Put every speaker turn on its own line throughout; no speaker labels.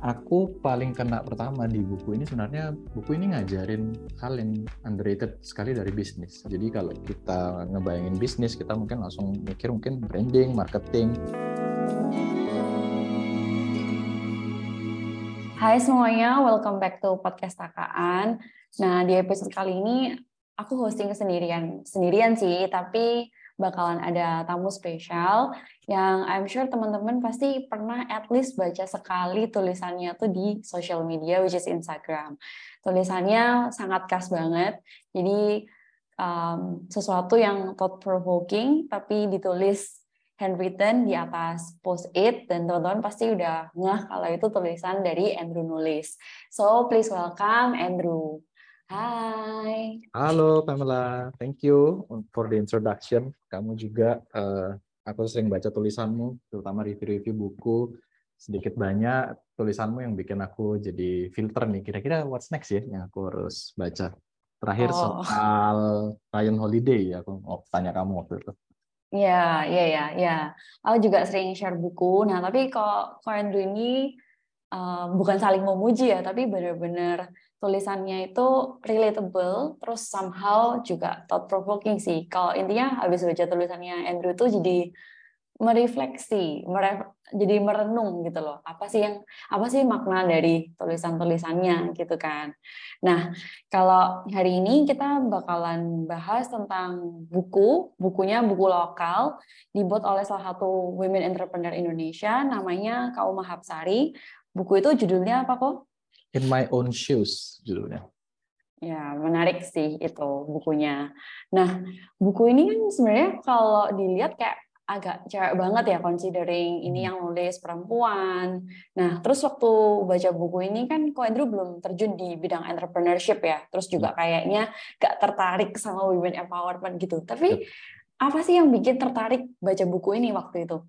aku paling kena pertama di buku ini sebenarnya buku ini ngajarin hal yang underrated sekali dari bisnis. Jadi kalau kita ngebayangin bisnis, kita mungkin langsung mikir mungkin branding, marketing.
Hai semuanya, welcome back to podcast Takaan. Nah, di episode kali ini aku hosting sendirian. Sendirian sih, tapi bakalan ada tamu spesial yang I'm sure teman-teman pasti pernah at least baca sekali tulisannya tuh di social media which is Instagram. Tulisannya sangat khas banget. Jadi um, sesuatu yang thought provoking tapi ditulis handwritten di atas post it dan teman-teman pasti udah ngeh kalau itu tulisan dari Andrew nulis. So please welcome Andrew. Hai.
Halo Pamela, thank you for the introduction. Kamu juga, uh, aku sering baca tulisanmu, terutama review-review buku. Sedikit banyak tulisanmu yang bikin aku jadi filter nih. Kira-kira what's next ya yang aku harus baca. Terakhir oh. soal Ryan Holiday, aku mau tanya kamu waktu itu.
Iya, iya, iya, iya. Aku juga sering share buku. Nah, tapi kok Andrew ini uh, bukan saling memuji ya, tapi benar-benar tulisannya itu relatable, terus somehow juga thought provoking sih. Kalau intinya habis baca tulisannya Andrew tuh jadi merefleksi, mere, jadi merenung gitu loh. Apa sih yang apa sih makna dari tulisan-tulisannya gitu kan. Nah, kalau hari ini kita bakalan bahas tentang buku, bukunya buku lokal dibuat oleh salah satu women entrepreneur Indonesia namanya Kak Uma Hapsari. Buku itu judulnya apa kok?
In My Own Shoes judulnya.
Ya, menarik sih itu bukunya. Nah, buku ini kan sebenarnya kalau dilihat kayak agak cewek banget ya considering ini hmm. yang nulis perempuan. Nah, terus waktu baca buku ini kan Ko Andrew belum terjun di bidang entrepreneurship ya. Terus juga hmm. kayaknya gak tertarik sama women empowerment gitu. Tapi apa sih yang bikin tertarik baca buku ini waktu itu?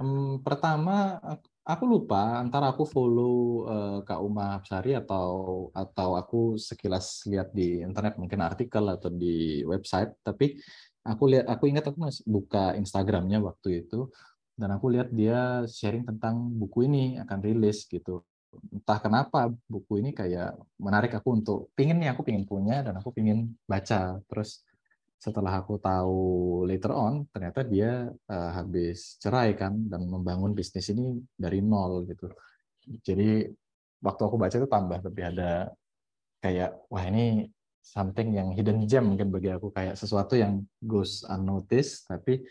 Um, pertama aku lupa antara aku follow uh, Kak Uma Hapsari atau atau aku sekilas lihat di internet mungkin artikel atau di website. Tapi aku lihat aku ingat aku masih buka Instagramnya waktu itu dan aku lihat dia sharing tentang buku ini akan rilis gitu. Entah kenapa buku ini kayak menarik aku untuk pingin nih aku pingin punya dan aku pingin baca. Terus setelah aku tahu later on ternyata dia uh, habis cerai kan dan membangun bisnis ini dari nol gitu. Jadi waktu aku baca itu tambah lebih ada kayak wah ini something yang hidden gem mungkin bagi aku. Kayak sesuatu yang goes unnoticed tapi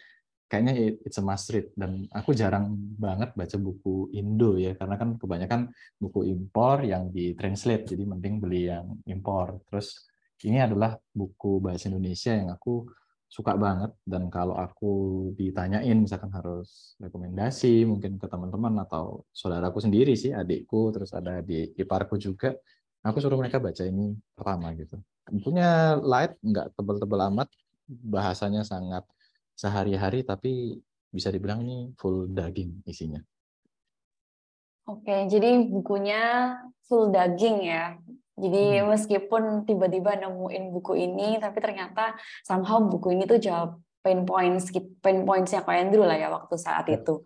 kayaknya it's a must read. Dan aku jarang banget baca buku Indo ya karena kan kebanyakan buku impor yang di translate jadi mending beli yang impor. Terus ini adalah buku bahasa Indonesia yang aku suka banget. Dan kalau aku ditanyain misalkan harus rekomendasi mungkin ke teman-teman atau saudaraku sendiri sih adikku terus ada di iparku juga aku suruh mereka baca ini pertama gitu. Tentunya light nggak tebel-tebel amat bahasanya sangat sehari-hari tapi bisa dibilang ini full daging isinya.
Oke, jadi bukunya full daging ya. Jadi hmm. meskipun tiba-tiba nemuin buku ini, tapi ternyata somehow buku ini tuh jawab pain points pain pointsnya Kak Andrew lah ya waktu saat ya. itu.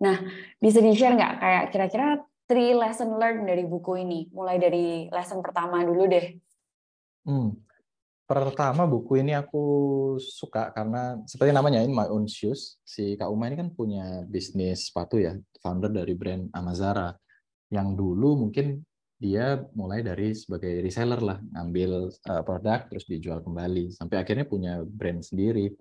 Nah, bisa di-share nggak kayak kira-kira three lesson learned dari buku ini? Mulai dari lesson pertama dulu deh.
Hmm. Pertama buku ini aku suka karena seperti namanya In My Own Shoes, si Kak Uma ini kan punya bisnis sepatu ya, founder dari brand Amazara yang dulu mungkin dia mulai dari sebagai reseller lah, ngambil uh, produk terus dijual kembali sampai akhirnya punya brand sendiri.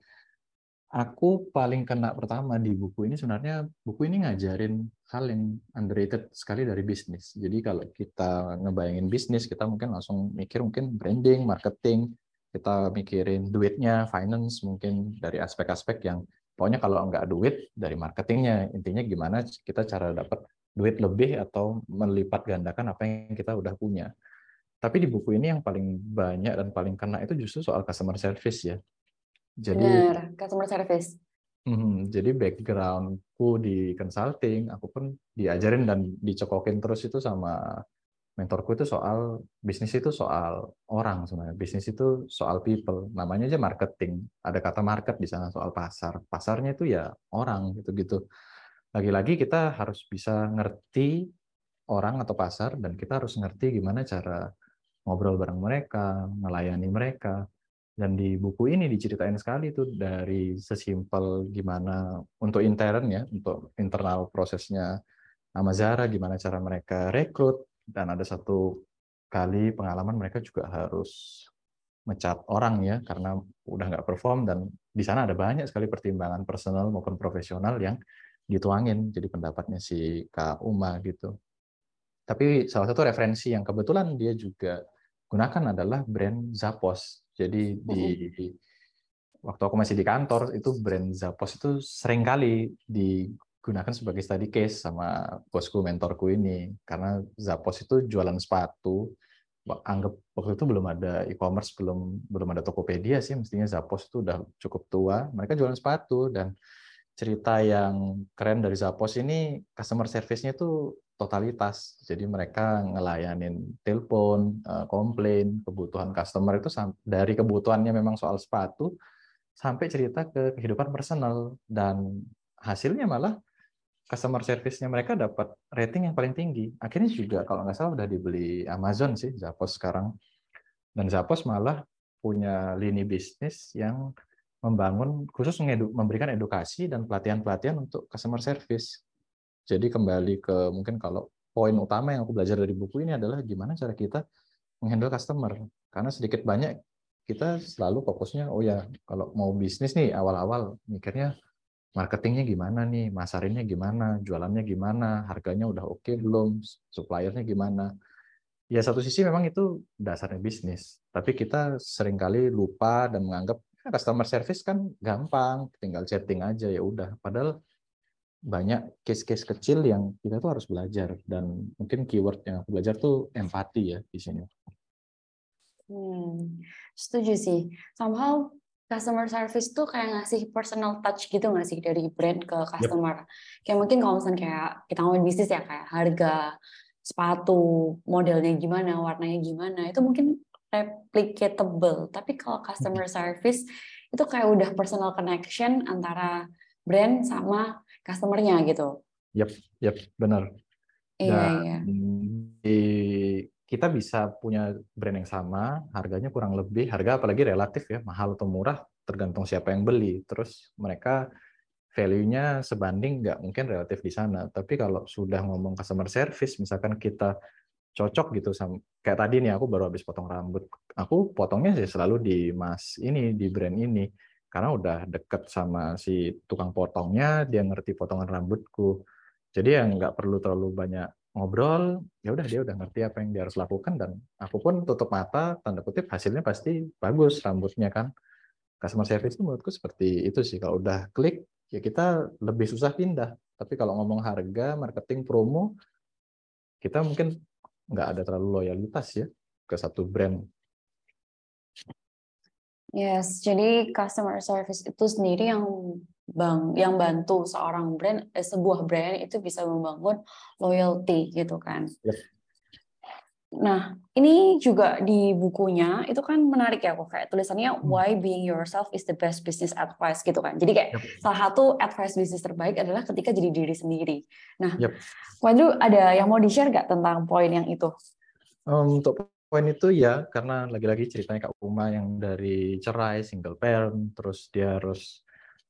Aku paling kena pertama di buku ini sebenarnya buku ini ngajarin hal yang underrated sekali dari bisnis. Jadi kalau kita ngebayangin bisnis kita mungkin langsung mikir mungkin branding, marketing, kita mikirin duitnya, finance mungkin dari aspek-aspek yang pokoknya kalau nggak duit dari marketingnya intinya gimana kita cara dapat duit lebih atau melipat gandakan apa yang kita udah punya. Tapi di buku ini yang paling banyak dan paling kena itu justru soal customer service ya.
Jadi Benar, customer service.
Hmm, jadi backgroundku di consulting, aku pun diajarin dan dicokokin terus itu sama mentorku itu soal bisnis itu soal orang sebenarnya. Bisnis itu soal people. Namanya aja marketing. Ada kata market di sana soal pasar. Pasarnya itu ya orang gitu-gitu lagi-lagi kita harus bisa ngerti orang atau pasar dan kita harus ngerti gimana cara ngobrol bareng mereka, melayani mereka. Dan di buku ini diceritain sekali tuh dari sesimpel gimana untuk intern ya, untuk internal prosesnya Amazara, gimana cara mereka rekrut, dan ada satu kali pengalaman mereka juga harus mecat orang ya karena udah nggak perform dan di sana ada banyak sekali pertimbangan personal maupun profesional yang dituangin jadi pendapatnya si Kak Uma gitu. Tapi salah satu referensi yang kebetulan dia juga gunakan adalah brand Zappos. Jadi di waktu aku masih di kantor itu brand Zappos itu sering kali digunakan sebagai study case sama bosku mentorku ini. Karena Zappos itu jualan sepatu. Anggap waktu itu belum ada e-commerce belum belum ada Tokopedia sih. Mestinya Zappos itu udah cukup tua. Mereka jualan sepatu dan cerita yang keren dari Zappos ini customer service-nya itu totalitas. Jadi mereka ngelayanin telepon, eh, komplain, kebutuhan customer itu dari kebutuhannya memang soal sepatu sampai cerita ke kehidupan personal dan hasilnya malah customer service-nya mereka dapat rating yang paling tinggi. Akhirnya juga kalau nggak salah udah dibeli Amazon sih Zappos sekarang. Dan Zappos malah punya lini bisnis yang membangun khusus memberikan edukasi dan pelatihan-pelatihan untuk customer service. Jadi kembali ke mungkin kalau poin utama yang aku belajar dari buku ini adalah gimana cara kita menghandle customer. Karena sedikit banyak kita selalu fokusnya oh ya kalau mau bisnis nih awal-awal mikirnya marketingnya gimana nih, masarinnya gimana, jualannya gimana, harganya udah oke okay belum, suppliernya gimana. Ya satu sisi memang itu dasarnya bisnis, tapi kita sering kali lupa dan menganggap customer service kan gampang, tinggal chatting aja ya udah. Padahal banyak case-case kecil yang kita tuh harus belajar dan mungkin keyword yang aku belajar tuh empati ya di sini.
Hmm, setuju sih. Somehow customer service tuh kayak ngasih personal touch gitu nggak sih dari brand ke customer. Yep. Kayak mungkin kalau misalnya kayak kita ngomongin bisnis ya kayak harga sepatu, modelnya gimana, warnanya gimana, itu mungkin replicatable. Tapi kalau customer service itu kayak udah personal connection antara brand sama customernya gitu.
Yap, yap, benar.
Iya, iya.
Di, kita bisa punya brand yang sama, harganya kurang lebih, harga apalagi relatif ya, mahal atau murah, tergantung siapa yang beli. Terus mereka value-nya sebanding nggak mungkin relatif di sana. Tapi kalau sudah ngomong customer service, misalkan kita cocok gitu sama kayak tadi nih aku baru habis potong rambut. Aku potongnya sih selalu di mas ini di brand ini. Karena udah deket sama si tukang potongnya dia ngerti potongan rambutku. Jadi yang nggak perlu terlalu banyak ngobrol ya udah dia udah ngerti apa yang dia harus lakukan dan aku pun tutup mata tanda kutip hasilnya pasti bagus rambutnya kan. Customer service itu menurutku seperti itu sih. Kalau udah klik ya kita lebih susah pindah. Tapi kalau ngomong harga marketing promo kita mungkin nggak ada terlalu loyalitas ya ke satu brand.
Yes, jadi customer service itu sendiri yang bang yang bantu seorang brand eh, sebuah brand itu bisa membangun loyalty gitu kan. Yep. Nah, ini juga di bukunya itu kan menarik ya kok kayak tulisannya hmm. why being yourself is the best business advice gitu kan. Jadi kayak yep. salah satu advice bisnis terbaik adalah ketika jadi diri sendiri. Nah, yep. Waduh, ada yang mau di-share nggak tentang poin yang itu?
Um, untuk poin itu ya, karena lagi-lagi ceritanya Kak Uma yang dari cerai, single parent, terus dia harus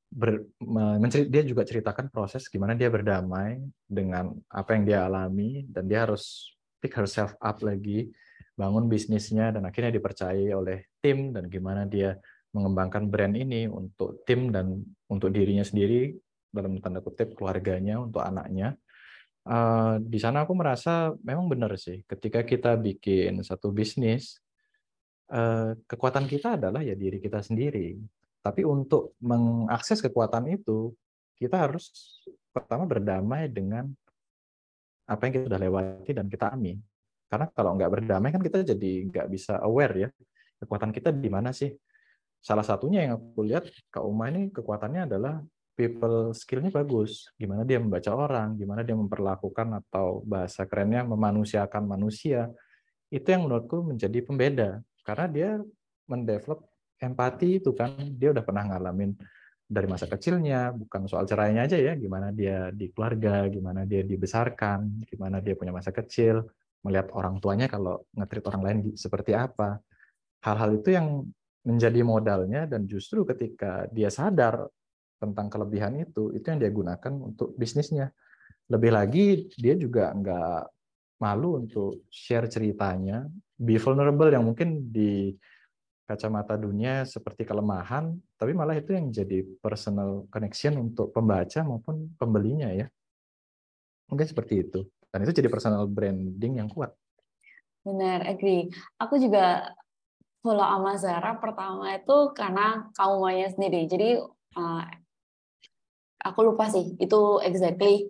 ber, mencerit, dia juga ceritakan proses gimana dia berdamai dengan apa yang dia alami dan dia harus pick herself up lagi, bangun bisnisnya dan akhirnya dipercayai oleh tim dan gimana dia mengembangkan brand ini untuk tim dan untuk dirinya sendiri dalam tanda kutip keluarganya untuk anaknya. Uh, di sana aku merasa memang benar sih ketika kita bikin satu bisnis uh, kekuatan kita adalah ya diri kita sendiri. Tapi untuk mengakses kekuatan itu kita harus pertama berdamai dengan apa yang kita sudah lewati dan kita alami. Karena kalau nggak berdamai kan kita jadi nggak bisa aware ya kekuatan kita di mana sih. Salah satunya yang aku lihat Kak Uma ini kekuatannya adalah people skill-nya bagus. Gimana dia membaca orang, gimana dia memperlakukan atau bahasa kerennya memanusiakan manusia. Itu yang menurutku menjadi pembeda. Karena dia mendevelop empati itu kan. Dia udah pernah ngalamin dari masa kecilnya, bukan soal cerainya aja ya, gimana dia di keluarga, gimana dia dibesarkan, gimana dia punya masa kecil, melihat orang tuanya kalau ngetrit orang lain seperti apa. Hal-hal itu yang menjadi modalnya dan justru ketika dia sadar tentang kelebihan itu, itu yang dia gunakan untuk bisnisnya. Lebih lagi dia juga nggak malu untuk share ceritanya, be vulnerable yang mungkin di kacamata dunia seperti kelemahan, tapi malah itu yang jadi personal connection untuk pembaca maupun pembelinya ya. Mungkin seperti itu. Dan itu jadi personal branding yang kuat.
Benar, agree. Aku juga follow Amazara pertama itu karena kaumanya sendiri. Jadi uh, aku lupa sih itu exactly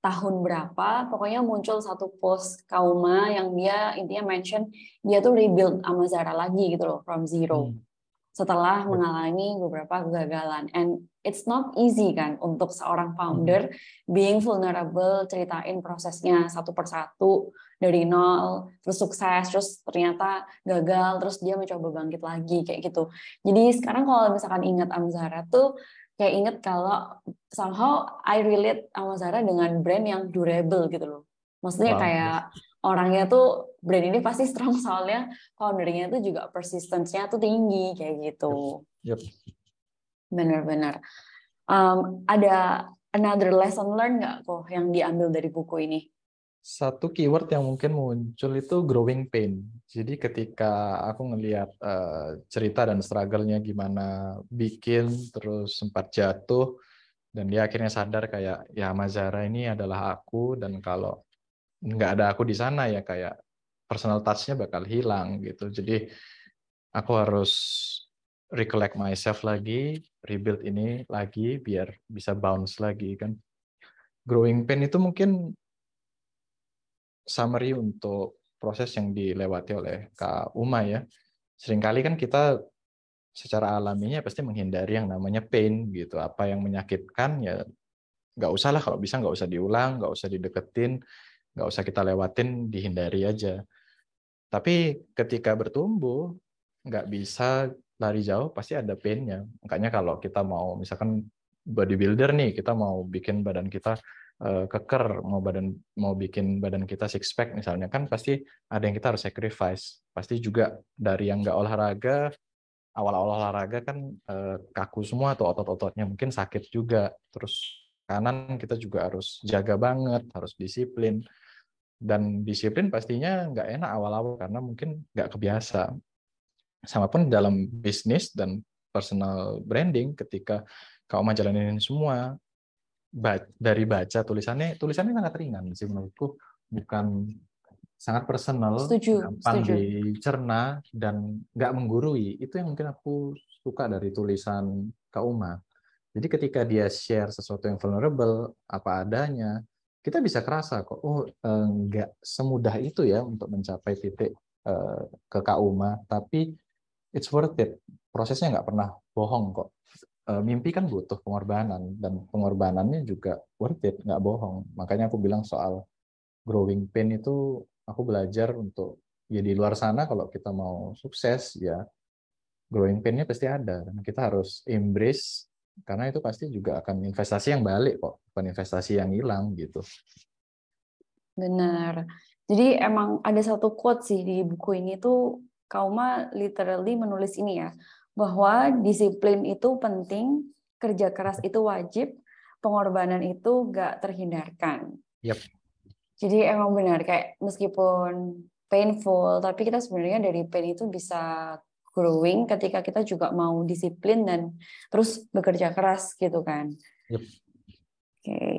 tahun berapa, pokoknya muncul satu post Kauma yang dia intinya mention dia tuh rebuild Amazara lagi gitu loh from zero. Hmm. Setelah mengalami beberapa kegagalan and it's not easy kan untuk seorang founder hmm. being vulnerable ceritain prosesnya satu persatu dari nol terus sukses terus ternyata gagal terus dia mencoba bangkit lagi kayak gitu. Jadi sekarang kalau misalkan ingat Amazara tuh kayak inget kalau somehow I relate sama Zara dengan brand yang durable gitu loh. Maksudnya wow. kayak orangnya tuh brand ini pasti strong soalnya foundernya tuh juga persistence-nya tuh tinggi kayak gitu. Yep. Bener-bener. Um, ada another lesson learn nggak kok yang diambil dari buku ini?
Satu keyword yang mungkin muncul itu growing pain. Jadi ketika aku ngelihat uh, cerita dan struggle-nya gimana bikin, terus sempat jatuh, dan dia akhirnya sadar kayak ya Mazara ini adalah aku dan kalau nggak ada aku di sana ya kayak personal touch-nya bakal hilang gitu. Jadi aku harus recollect myself lagi, rebuild ini lagi biar bisa bounce lagi kan. Growing pain itu mungkin summary untuk proses yang dilewati oleh Kak Uma ya. Seringkali kan kita secara alaminya pasti menghindari yang namanya pain gitu. Apa yang menyakitkan ya nggak usah lah kalau bisa nggak usah diulang, nggak usah dideketin, nggak usah kita lewatin, dihindari aja. Tapi ketika bertumbuh nggak bisa lari jauh pasti ada painnya. Makanya kalau kita mau misalkan bodybuilder nih, kita mau bikin badan kita keker mau badan mau bikin badan kita six pack misalnya kan pasti ada yang kita harus sacrifice. Pasti juga dari yang nggak olahraga awal-awal olahraga kan uh, kaku semua atau otot-ototnya mungkin sakit juga. Terus kanan kita juga harus jaga banget harus disiplin. Dan disiplin pastinya nggak enak awal-awal karena mungkin nggak kebiasa. Sama pun dalam bisnis dan personal branding ketika kau menjalani ini semua dari baca tulisannya tulisannya sangat ringan sih menurutku. Bukan sangat personal
setuju,
gampang setuju. dicerna dan nggak menggurui. Itu yang mungkin aku suka dari tulisan Kak Uma. Jadi ketika dia share sesuatu yang vulnerable apa adanya kita bisa kerasa kok oh eh, nggak semudah itu ya untuk mencapai titik eh, ke Kak Uma. Tapi it's worth it. Prosesnya nggak pernah bohong kok mimpi kan butuh pengorbanan dan pengorbanannya juga worth it, nggak bohong. Makanya aku bilang soal growing pain itu aku belajar untuk ya di luar sana kalau kita mau sukses ya growing pain-nya pasti ada dan kita harus embrace karena itu pasti juga akan investasi yang balik kok, bukan investasi yang hilang gitu.
Benar. Jadi emang ada satu quote sih di buku ini tuh Kauma literally menulis ini ya bahwa disiplin itu penting, kerja keras itu wajib, pengorbanan itu gak terhindarkan.
Yep.
Jadi emang benar kayak meskipun painful, tapi kita sebenarnya dari pain itu bisa growing ketika kita juga mau disiplin dan terus bekerja keras gitu kan.
Yep.
Oke. Okay.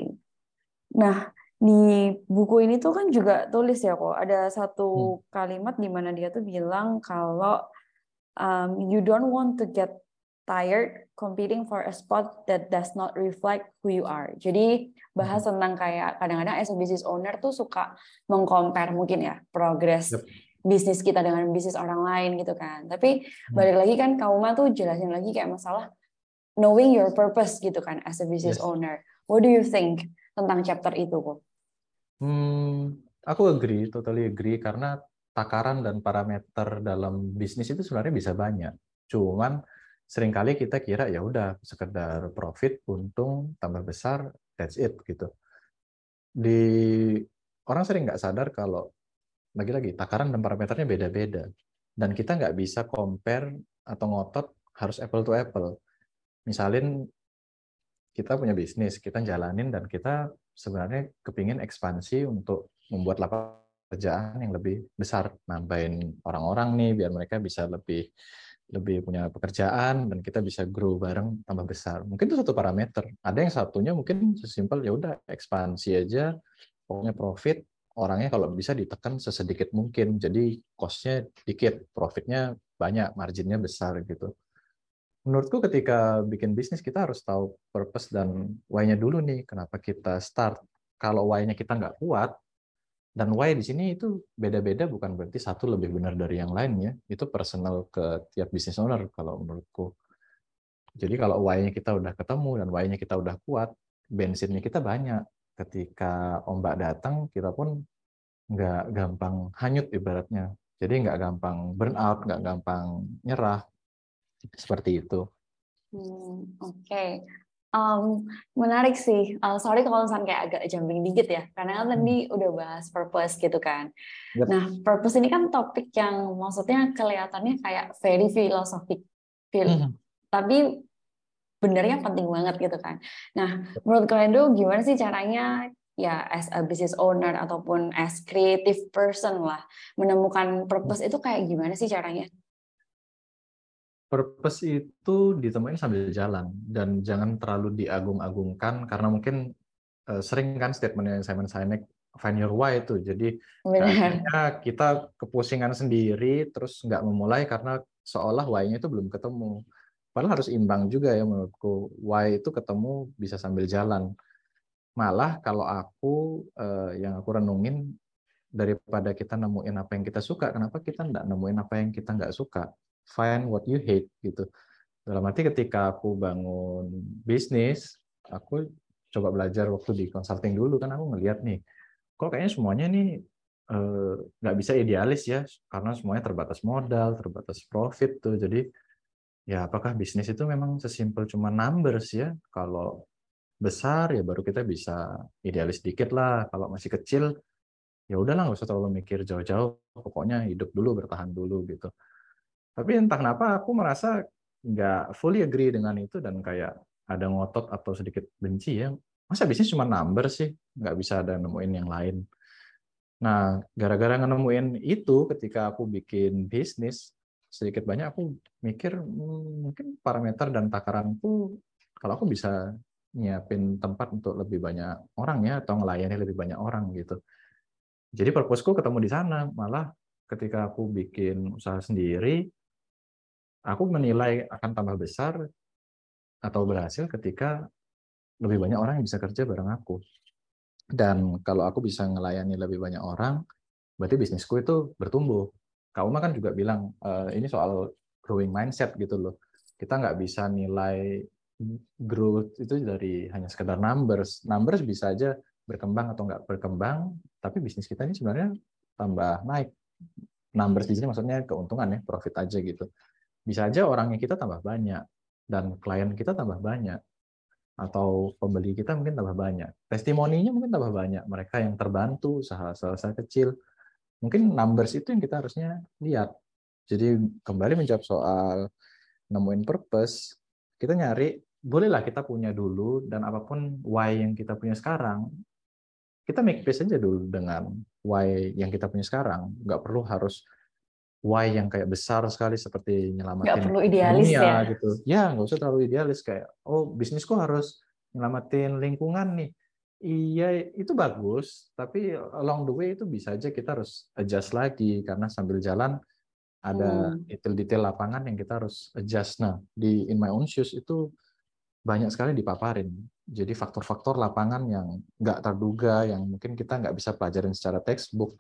Nah, di buku ini tuh kan juga tulis ya kok ada satu hmm. kalimat di mana dia tuh bilang kalau um, you don't want to get tired competing for a spot that does not reflect who you are. Jadi bahas mm-hmm. tentang kayak kadang-kadang as a business owner tuh suka mengcompare mungkin ya progress yep. bisnis kita dengan bisnis orang lain gitu kan. Tapi hmm. balik lagi kan Kauma tuh jelasin lagi kayak masalah knowing your purpose gitu kan as a business yes. owner. What do you think tentang chapter itu kok?
Hmm, aku agree, totally agree karena takaran dan parameter dalam bisnis itu sebenarnya bisa banyak. Cuman sering kali kita kira ya udah sekedar profit, untung, tambah besar, that's it gitu. Di orang sering nggak sadar kalau lagi-lagi takaran dan parameternya beda-beda dan kita nggak bisa compare atau ngotot harus apple to apple. Misalin kita punya bisnis, kita jalanin dan kita sebenarnya kepingin ekspansi untuk membuat lapangan kerjaan yang lebih besar, nambahin orang-orang nih biar mereka bisa lebih lebih punya pekerjaan dan kita bisa grow bareng tambah besar. Mungkin itu satu parameter. Ada yang satunya mungkin sesimpel ya udah ekspansi aja, pokoknya profit, orangnya kalau bisa ditekan sesedikit mungkin. Jadi cost-nya dikit, profitnya banyak, marginnya besar gitu. Menurutku ketika bikin bisnis kita harus tahu purpose dan why-nya dulu nih, kenapa kita start. Kalau why-nya kita nggak kuat, dan why di sini itu beda-beda bukan berarti satu lebih benar dari yang lainnya. Itu personal ke tiap business owner kalau menurutku. Jadi kalau why-nya kita udah ketemu dan why-nya kita udah kuat, bensinnya kita banyak. Ketika ombak datang, kita pun nggak gampang hanyut ibaratnya. Jadi nggak gampang burn out, nggak gampang nyerah. Seperti itu.
Hmm, Oke, okay. Um, menarik sih. Uh, sorry kalau misalnya kayak agak jumping dikit ya, karena kan tadi hmm. udah bahas purpose gitu kan. Yep. Nah, purpose ini kan topik yang maksudnya kelihatannya kayak very philosophic, feel. Hmm. tapi benernya penting banget gitu kan. Nah, menurut kalian tuh gimana sih caranya ya as a business owner ataupun as creative person lah menemukan purpose itu kayak gimana sih caranya?
Purpose itu ditemuin sambil jalan dan jangan terlalu diagung-agungkan karena mungkin uh, sering kan statementnya Simon Sinek find your why itu. Jadi akhirnya kita kepusingan sendiri terus nggak memulai karena seolah why-nya itu belum ketemu. Padahal harus imbang juga ya menurutku why itu ketemu bisa sambil jalan. Malah kalau aku uh, yang aku renungin daripada kita nemuin apa yang kita suka kenapa kita nggak nemuin apa yang kita nggak suka find what you hate gitu. Dalam arti ketika aku bangun bisnis, aku coba belajar waktu di consulting dulu kan aku ngeliat nih, kok kayaknya semuanya nih eh, nggak bisa idealis ya, karena semuanya terbatas modal, terbatas profit tuh. Jadi ya apakah bisnis itu memang sesimpel cuma numbers ya? Kalau besar ya baru kita bisa idealis dikit lah. Kalau masih kecil ya udahlah nggak usah terlalu mikir jauh-jauh. Pokoknya hidup dulu, bertahan dulu gitu. Tapi entah kenapa aku merasa nggak fully agree dengan itu dan kayak ada ngotot atau sedikit benci ya. Masa bisnis cuma number sih? Nggak bisa ada nemuin yang lain. Nah, gara-gara nemuin itu ketika aku bikin bisnis, sedikit banyak aku mikir hmm, mungkin parameter dan takaranku kalau aku bisa nyiapin tempat untuk lebih banyak orang ya atau ngelayani lebih banyak orang gitu. Jadi purpose-ku ketemu di sana. Malah ketika aku bikin usaha sendiri, aku menilai akan tambah besar atau berhasil ketika lebih banyak orang yang bisa kerja bareng aku. Dan kalau aku bisa ngelayani lebih banyak orang, berarti bisnisku itu bertumbuh. Kak Uma kan juga bilang, e, ini soal growing mindset gitu loh. Kita nggak bisa nilai growth itu dari hanya sekedar numbers. Numbers bisa aja berkembang atau nggak berkembang, tapi bisnis kita ini sebenarnya tambah naik. Numbers di sini maksudnya keuntungan ya, profit aja gitu bisa aja orangnya kita tambah banyak dan klien kita tambah banyak atau pembeli kita mungkin tambah banyak. Testimoninya mungkin tambah banyak mereka yang terbantu usaha-usaha kecil. Mungkin numbers itu yang kita harusnya lihat. Jadi kembali menjawab soal nemuin purpose kita nyari bolehlah kita punya dulu dan apa pun why yang kita punya sekarang kita make peace aja dulu dengan why yang kita punya sekarang. Nggak perlu harus why yang kayak besar sekali seperti nyelamatin
gak perlu idealis dunia, ya
gitu. Ya, nggak usah terlalu idealis kayak oh bisnisku harus nyelamatin lingkungan nih. Iya, itu bagus, tapi along the way itu bisa aja kita harus adjust lagi karena sambil jalan ada hmm. detail-detail lapangan yang kita harus adjust. Nah, di in my own shoes itu banyak sekali dipaparin. Jadi faktor-faktor lapangan yang nggak terduga, yang mungkin kita nggak bisa pelajarin secara textbook,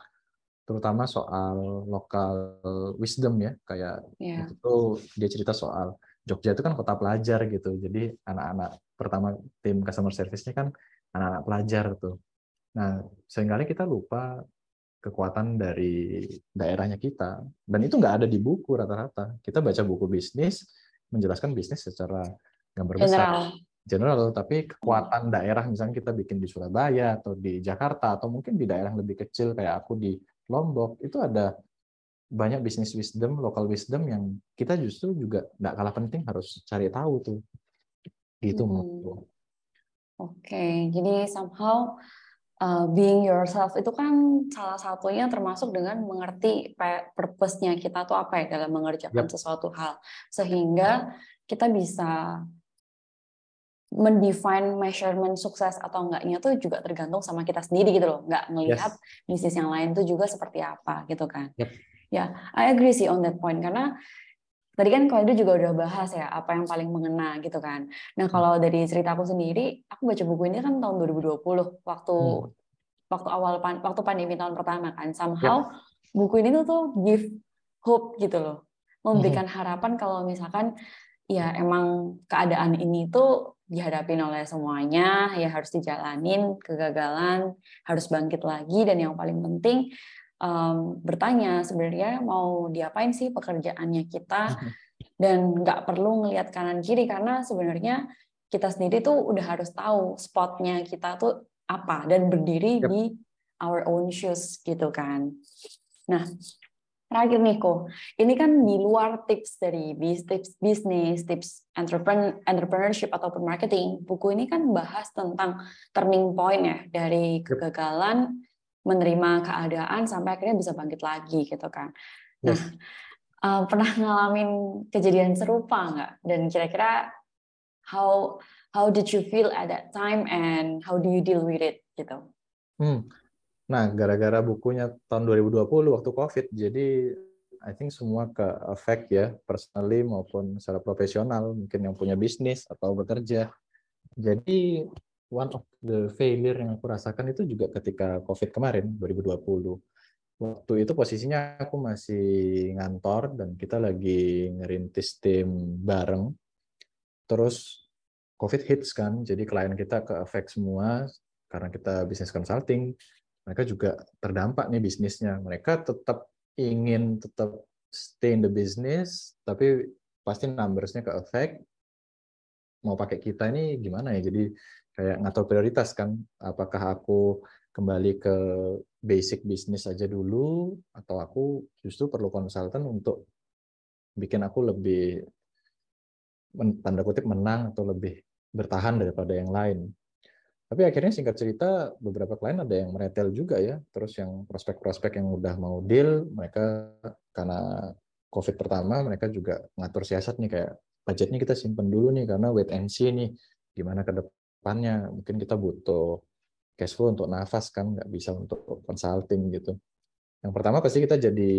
terutama soal lokal wisdom ya kayak yeah. itu dia cerita soal Jogja itu kan kota pelajar gitu. Jadi anak-anak pertama tim customer service-nya kan anak-anak pelajar tuh. Nah sering kali kita lupa kekuatan dari daerahnya kita. Dan itu nggak ada di buku rata-rata. Kita baca buku bisnis menjelaskan bisnis secara gambar besar
General.
general tapi kekuatan daerah misalnya kita bikin di Surabaya atau di Jakarta atau mungkin di daerah yang lebih kecil kayak aku di Lombok itu ada banyak bisnis wisdom, local wisdom yang kita justru juga nggak kalah penting harus cari tahu tuh. Gitu
Hmm.
menurutku.
Oke, jadi somehow uh, being yourself itu kan salah satunya termasuk dengan mengerti purpose-nya kita tuh apa ya dalam mengerjakan
Yap.
sesuatu hal. Sehingga kita bisa mendefine measurement sukses atau enggaknya tuh juga tergantung sama kita sendiri gitu loh. Nggak ngelihat bisnis yang lain tuh juga seperti apa gitu kan.
Yap.
Ya, I agree sih on that point karena tadi kan kalau itu juga udah bahas ya apa yang paling mengena gitu kan. Nah kalau dari ceritaku sendiri, aku baca buku ini kan tahun 2020 waktu
Hmm.
waktu awal pan- waktu pandemi tahun pertama kan. Somehow buku ini tuh tuh give hope gitu loh, memberikan harapan kalau misalkan ya emang keadaan ini tuh dihadapin oleh semuanya, ya harus dijalanin kegagalan, harus bangkit lagi dan yang paling penting em, bertanya sebenarnya mau diapain sih pekerjaannya kita dan nggak perlu ngelihat kanan kiri karena sebenarnya kita sendiri tuh udah harus tahu spotnya kita tuh apa dan berdiri
Yap.
di our own shoes gitu kan. Nah, terakhir nih Ko, ini kan di luar tips dari bis- tips bisnis, tips entrepreneur, entrepreneurship ataupun marketing, buku ini kan bahas tentang turning point ya dari kegagalan menerima keadaan sampai akhirnya bisa bangkit lagi gitu kan. Nah,
Yes.
uh, pernah ngalamin kejadian serupa nggak? Dan kira-kira how how did you feel at that time and how do you deal with it gitu?
Hmm. Nah, gara-gara bukunya tahun 2020 waktu COVID, jadi I think semua ke affect ya, personally maupun secara profesional, mungkin yang punya bisnis atau bekerja. Jadi one of the failure yang aku rasakan itu juga ketika COVID kemarin, 2020. Waktu itu posisinya aku masih ngantor dan kita lagi ngerintis tim bareng. Terus COVID hits kan, jadi klien kita ke affect semua karena kita bisnis consulting, mereka juga terdampak nih bisnisnya. Mereka tetap ingin tetap stay in the business, tapi pasti numbers-nya ke affect. Mau pakai kita ini gimana ya? Jadi kayak ngatur prioritas kan. Apakah aku kembali ke basic bisnis aja dulu, atau aku justru perlu konsultan untuk bikin aku lebih tanda kutip menang atau lebih bertahan daripada yang lain. Tapi akhirnya singkat cerita beberapa klien ada yang meretel juga ya. Terus yang prospek-prospek yang udah mau deal, mereka karena COVID pertama mereka juga ngatur siasat nih kayak budgetnya kita simpen dulu nih karena wait and see nih gimana ke depannya. Mungkin kita butuh cash flow untuk nafas kan, nggak bisa untuk consulting gitu. Yang pertama pasti kita jadi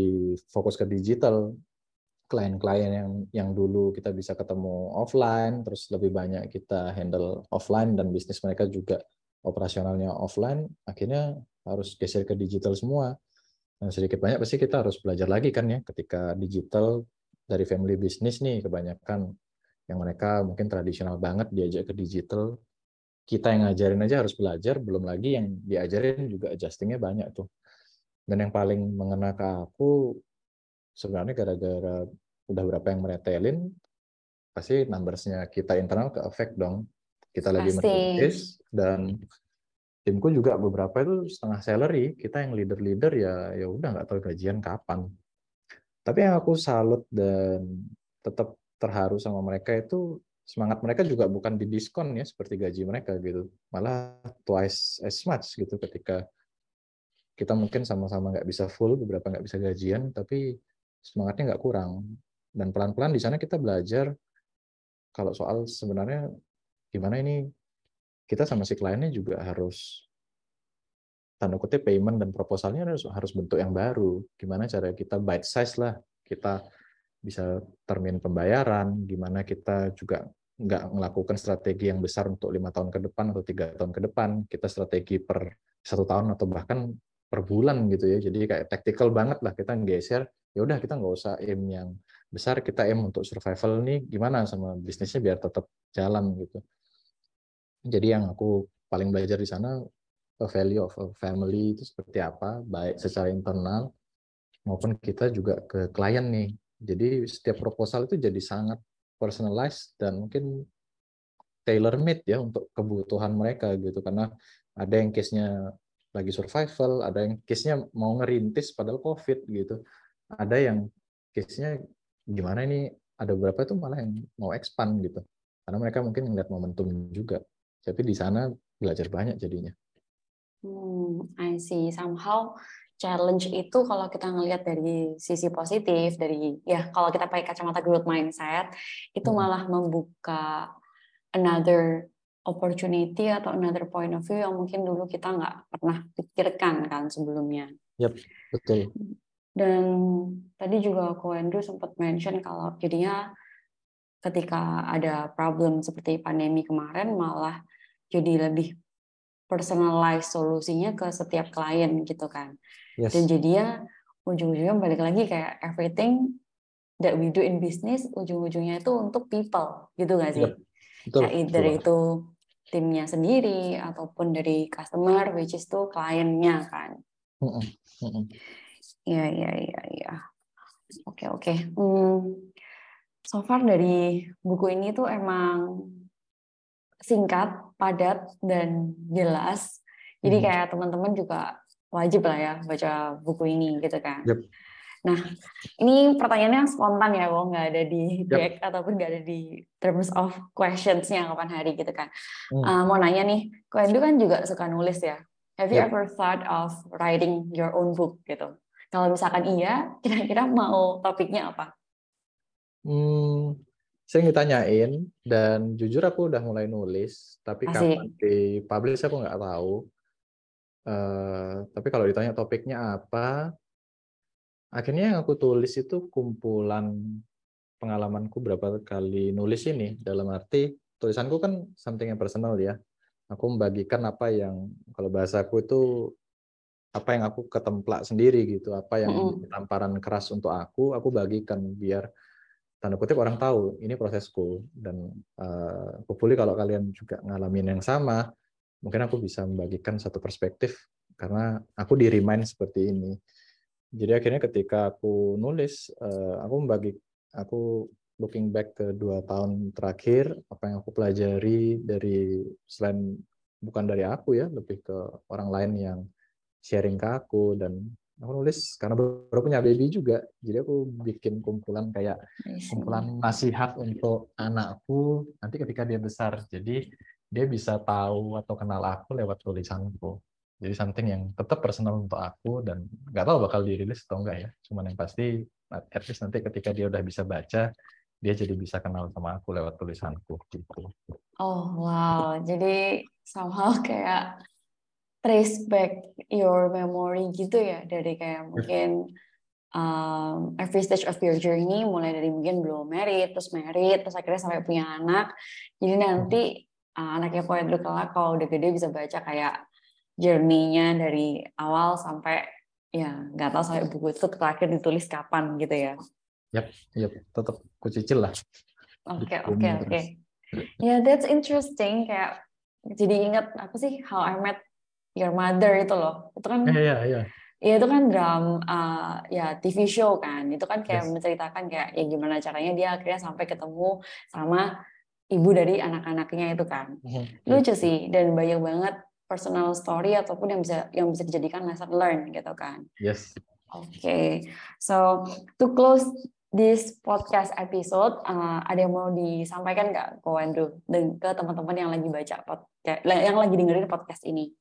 fokus ke digital. Klien-klien yang yang dulu kita bisa ketemu offline, terus lebih banyak kita handle offline dan bisnis mereka juga operasionalnya offline, akhirnya harus geser ke digital semua. Dan sedikit banyak pasti kita harus belajar lagi kan ya, ketika digital dari family business nih kebanyakan yang mereka mungkin tradisional banget diajak ke digital, kita yang ngajarin aja harus belajar, belum lagi yang diajarin juga adjustingnya banyak tuh. Dan yang paling mengena ke aku sebenarnya gara-gara udah berapa yang meretelin, pasti numbers-nya kita internal ke effect dong. Kita lagi merintis dan timku juga beberapa itu setengah salary, kita yang leader-leader ya ya udah nggak tahu gajian kapan. Tapi yang aku salut dan tetap terharu sama mereka itu semangat mereka juga bukan di diskon ya seperti gaji mereka gitu. Malah twice as much gitu ketika kita mungkin sama-sama nggak bisa full, beberapa nggak bisa gajian, tapi semangatnya nggak kurang. Dan pelan-pelan di sana kita belajar kalau soal sebenarnya gimana ini kita sama si kliennya juga harus tanda kutip payment dan proposalnya harus harus bentuk yang baru. Gimana cara kita bite size lah, kita bisa termin pembayaran, gimana kita juga nggak melakukan strategi yang besar untuk lima tahun ke depan atau tiga tahun ke depan, kita strategi per satu tahun atau bahkan per bulan gitu ya. Jadi kayak tactical banget lah kita geser. Ya udah kita nggak usah aim yang besar, kita aim untuk survival nih gimana sama bisnisnya biar tetap jalan gitu. Jadi yang aku paling belajar di sana a value of a family itu seperti apa, baik secara internal maupun kita juga ke klien nih. Jadi setiap proposal itu jadi sangat personalized dan mungkin tailor made ya untuk kebutuhan mereka gitu karena ada yang case-nya lagi survival, ada yang case-nya mau ngerintis padahal COVID gitu. Ada yang case-nya gimana ini ada beberapa itu malah yang mau expand gitu. Karena mereka mungkin ngeliat momentum juga. Tapi di sana belajar banyak jadinya.
Hmm, I see. Somehow challenge itu kalau kita ngelihat dari sisi positif dari ya kalau kita pakai kacamata growth mindset itu hmm. malah membuka another opportunity atau another point of view yang mungkin dulu kita nggak pernah pikirkan kan sebelumnya.
Yep, betul.
Dan tadi juga aku Andrew sempat mention kalau jadinya ketika ada problem seperti pandemi kemarin malah jadi lebih personalized solusinya ke setiap klien gitu kan. Yes. Dan jadinya ujung-ujungnya balik lagi kayak everything that we do in business ujung-ujungnya itu untuk people gitu gak sih? Yep. Betul. Kayak either Betul. itu timnya sendiri ataupun dari customer which is tuh kliennya kan. Iya iya iya iya. Oke oke. Hmm, so far dari buku ini tuh emang singkat, padat dan jelas. Jadi hmm. kayak teman-teman juga wajib lah ya baca buku ini gitu kan. Yep. Nah, ini pertanyaannya spontan ya, Wong, nggak ada di deck yep. ataupun nggak ada di terms of questions-nya kapan hari gitu kan. Hmm. Uh, mau nanya nih, Koendu kan juga suka nulis ya. Have you yep. ever thought of writing your own book gitu? Kalau misalkan iya, kira-kira mau topiknya apa?
Hmm, saya ditanyain dan jujur aku udah mulai nulis tapi Asik. kapan di publish aku nggak tahu uh, tapi kalau ditanya topiknya apa akhirnya yang aku tulis itu kumpulan pengalamanku berapa kali nulis ini dalam arti tulisanku kan something yang personal ya aku membagikan apa yang kalau bahasaku itu apa yang aku ketemplak sendiri gitu apa yang mm tamparan keras untuk aku aku bagikan biar tanda kutip orang tahu ini prosesku. Dan uh, hopefully kalau kalian juga ngalamin yang sama mungkin aku bisa membagikan satu perspektif karena aku di remind seperti ini. Jadi akhirnya ketika aku nulis uh, aku membagi aku looking back ke dua tahun terakhir apa yang aku pelajari dari selain bukan dari aku ya lebih ke orang lain yang sharing ke aku dan aku nulis karena baru punya baby juga. Jadi aku bikin kumpulan kayak kumpulan nasihat untuk anakku nanti ketika dia besar. Jadi dia bisa tahu atau kenal aku lewat tulisanku. Jadi something yang tetap personal untuk aku dan nggak tahu bakal dirilis atau enggak ya. Cuman yang pasti at least nanti ketika dia udah bisa baca dia jadi bisa kenal sama aku lewat tulisanku gitu.
Oh wow. Jadi somehow kayak trace back your memory gitu ya dari kayak mungkin um, every stage of your journey mulai dari mungkin belum married terus married terus akhirnya sampai punya anak jadi nanti uh, anaknya poet kelak kalau udah gede bisa baca kayak journey-nya dari awal sampai ya nggak tahu sampai buku itu terakhir ditulis kapan gitu ya.
Yap, yap, tetap kucicil lah.
Oke, oke, oke. Ya, that's interesting. Kayak jadi ingat apa sih How I Met Your Mother itu loh. Itu kan
Iya, iya, iya.
Ya itu kan drum uh, ya TV show kan. Itu kan kayak yes. menceritakan kayak ya gimana caranya dia akhirnya sampai ketemu sama ibu dari anak-anaknya itu kan. Mm-hmm. Lucu sih dan banyak banget personal story ataupun yang bisa yang bisa dijadikan lesson learn gitu kan.
Yes.
Oke. Okay. So to close this podcast episode, uh, ada yang mau disampaikan nggak, Ko Andrew, ke teman-teman yang lagi baca podcast, yang lagi dengerin podcast ini?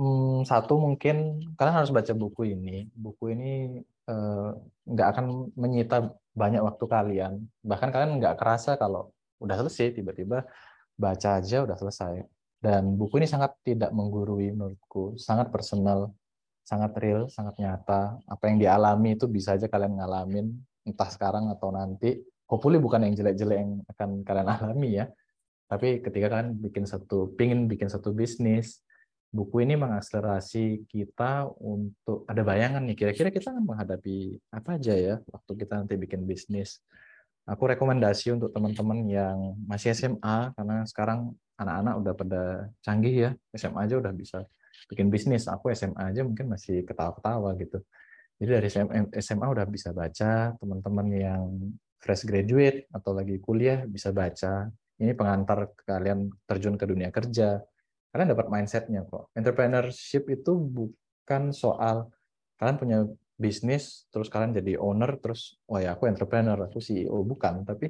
Hmm, satu mungkin kalian harus baca buku ini. Buku ini eh, nggak akan menyita banyak waktu kalian. Bahkan kalian nggak kerasa kalau udah selesai, tiba-tiba baca aja udah selesai. Dan buku ini sangat tidak menggurui menurutku, sangat personal, sangat real, sangat nyata. Apa yang dialami itu bisa aja kalian ngalamin, entah sekarang atau nanti. Hopefully bukan yang jelek-jelek yang akan kalian alami ya. Tapi ketika kalian bikin satu, pingin bikin satu bisnis, buku ini mengakselerasi kita untuk ada bayangan nih kira-kira kita akan menghadapi apa aja ya waktu kita nanti bikin bisnis. Aku rekomendasi untuk teman-teman yang masih SMA karena sekarang anak-anak udah pada canggih ya SMA aja udah bisa bikin bisnis. Aku SMA aja mungkin masih ketawa-ketawa gitu. Jadi dari SMA udah bisa baca, teman-teman yang fresh graduate atau lagi kuliah bisa baca. Ini pengantar kalian terjun ke dunia kerja. Kalian dapat mindsetnya kok. Entrepreneurship itu bukan soal kalian punya bisnis, terus kalian jadi owner, terus wah ya aku entrepreneur, aku CEO, bukan. Tapi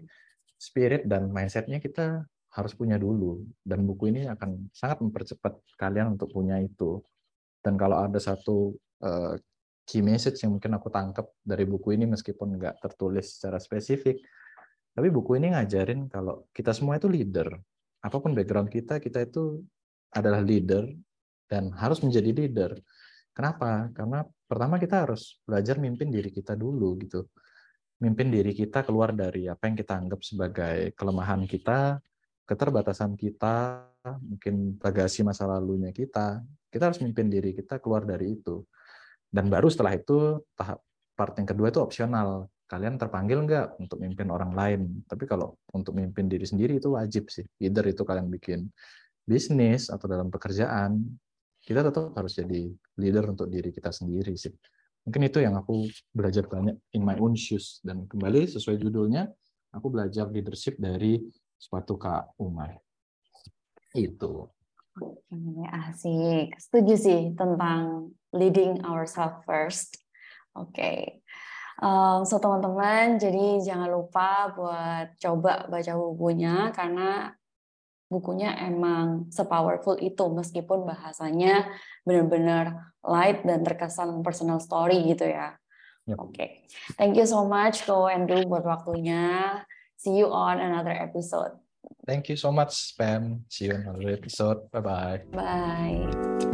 spirit dan mindsetnya kita harus punya dulu. Dan buku ini akan sangat mempercepat kalian untuk punya itu. Dan kalau ada satu uh, key message yang mungkin aku tangkap dari buku ini meskipun nggak tertulis secara spesifik, tapi buku ini ngajarin kalau kita semua itu leader. Apa pun background kita, kita itu adalah leader dan harus menjadi leader. Kenapa? Karena pertama kita harus belajar mimpin diri kita dulu gitu. Mimpin diri kita keluar dari apa yang kita anggap sebagai kelemahan kita, keterbatasan kita, mungkin bagasi masa lalunya kita. Kita harus mimpin diri kita keluar dari itu. Dan baru setelah itu tahap part yang kedua itu opsional. Kalian terpanggil nggak untuk mimpin orang lain? Tapi kalau untuk mimpin diri sendiri itu wajib sih. Either itu kalian bikin bisnis atau dalam pekerjaan, kita tetap harus jadi leader untuk diri kita sendiri sih. Mungkin itu yang aku belajar banyak in my own shoes. Dan kembali sesuai judulnya, aku belajar leadership dari sepatu Kak Umar. Itu.
Asik. Setuju sih tentang leading ourselves first. Oke. Okay. Um, so teman-teman, jadi jangan lupa buat coba baca bukunya karena bukunya emang sepowerful itu meskipun bahasanya benar-benar light dan terkesan personal story gitu ya. Yep. Oke. Okay. Thank you so much Ko Andrew buat waktunya. See you on another episode.
Thank you so much, Pam. See you on another episode. Bye-bye.
Bye.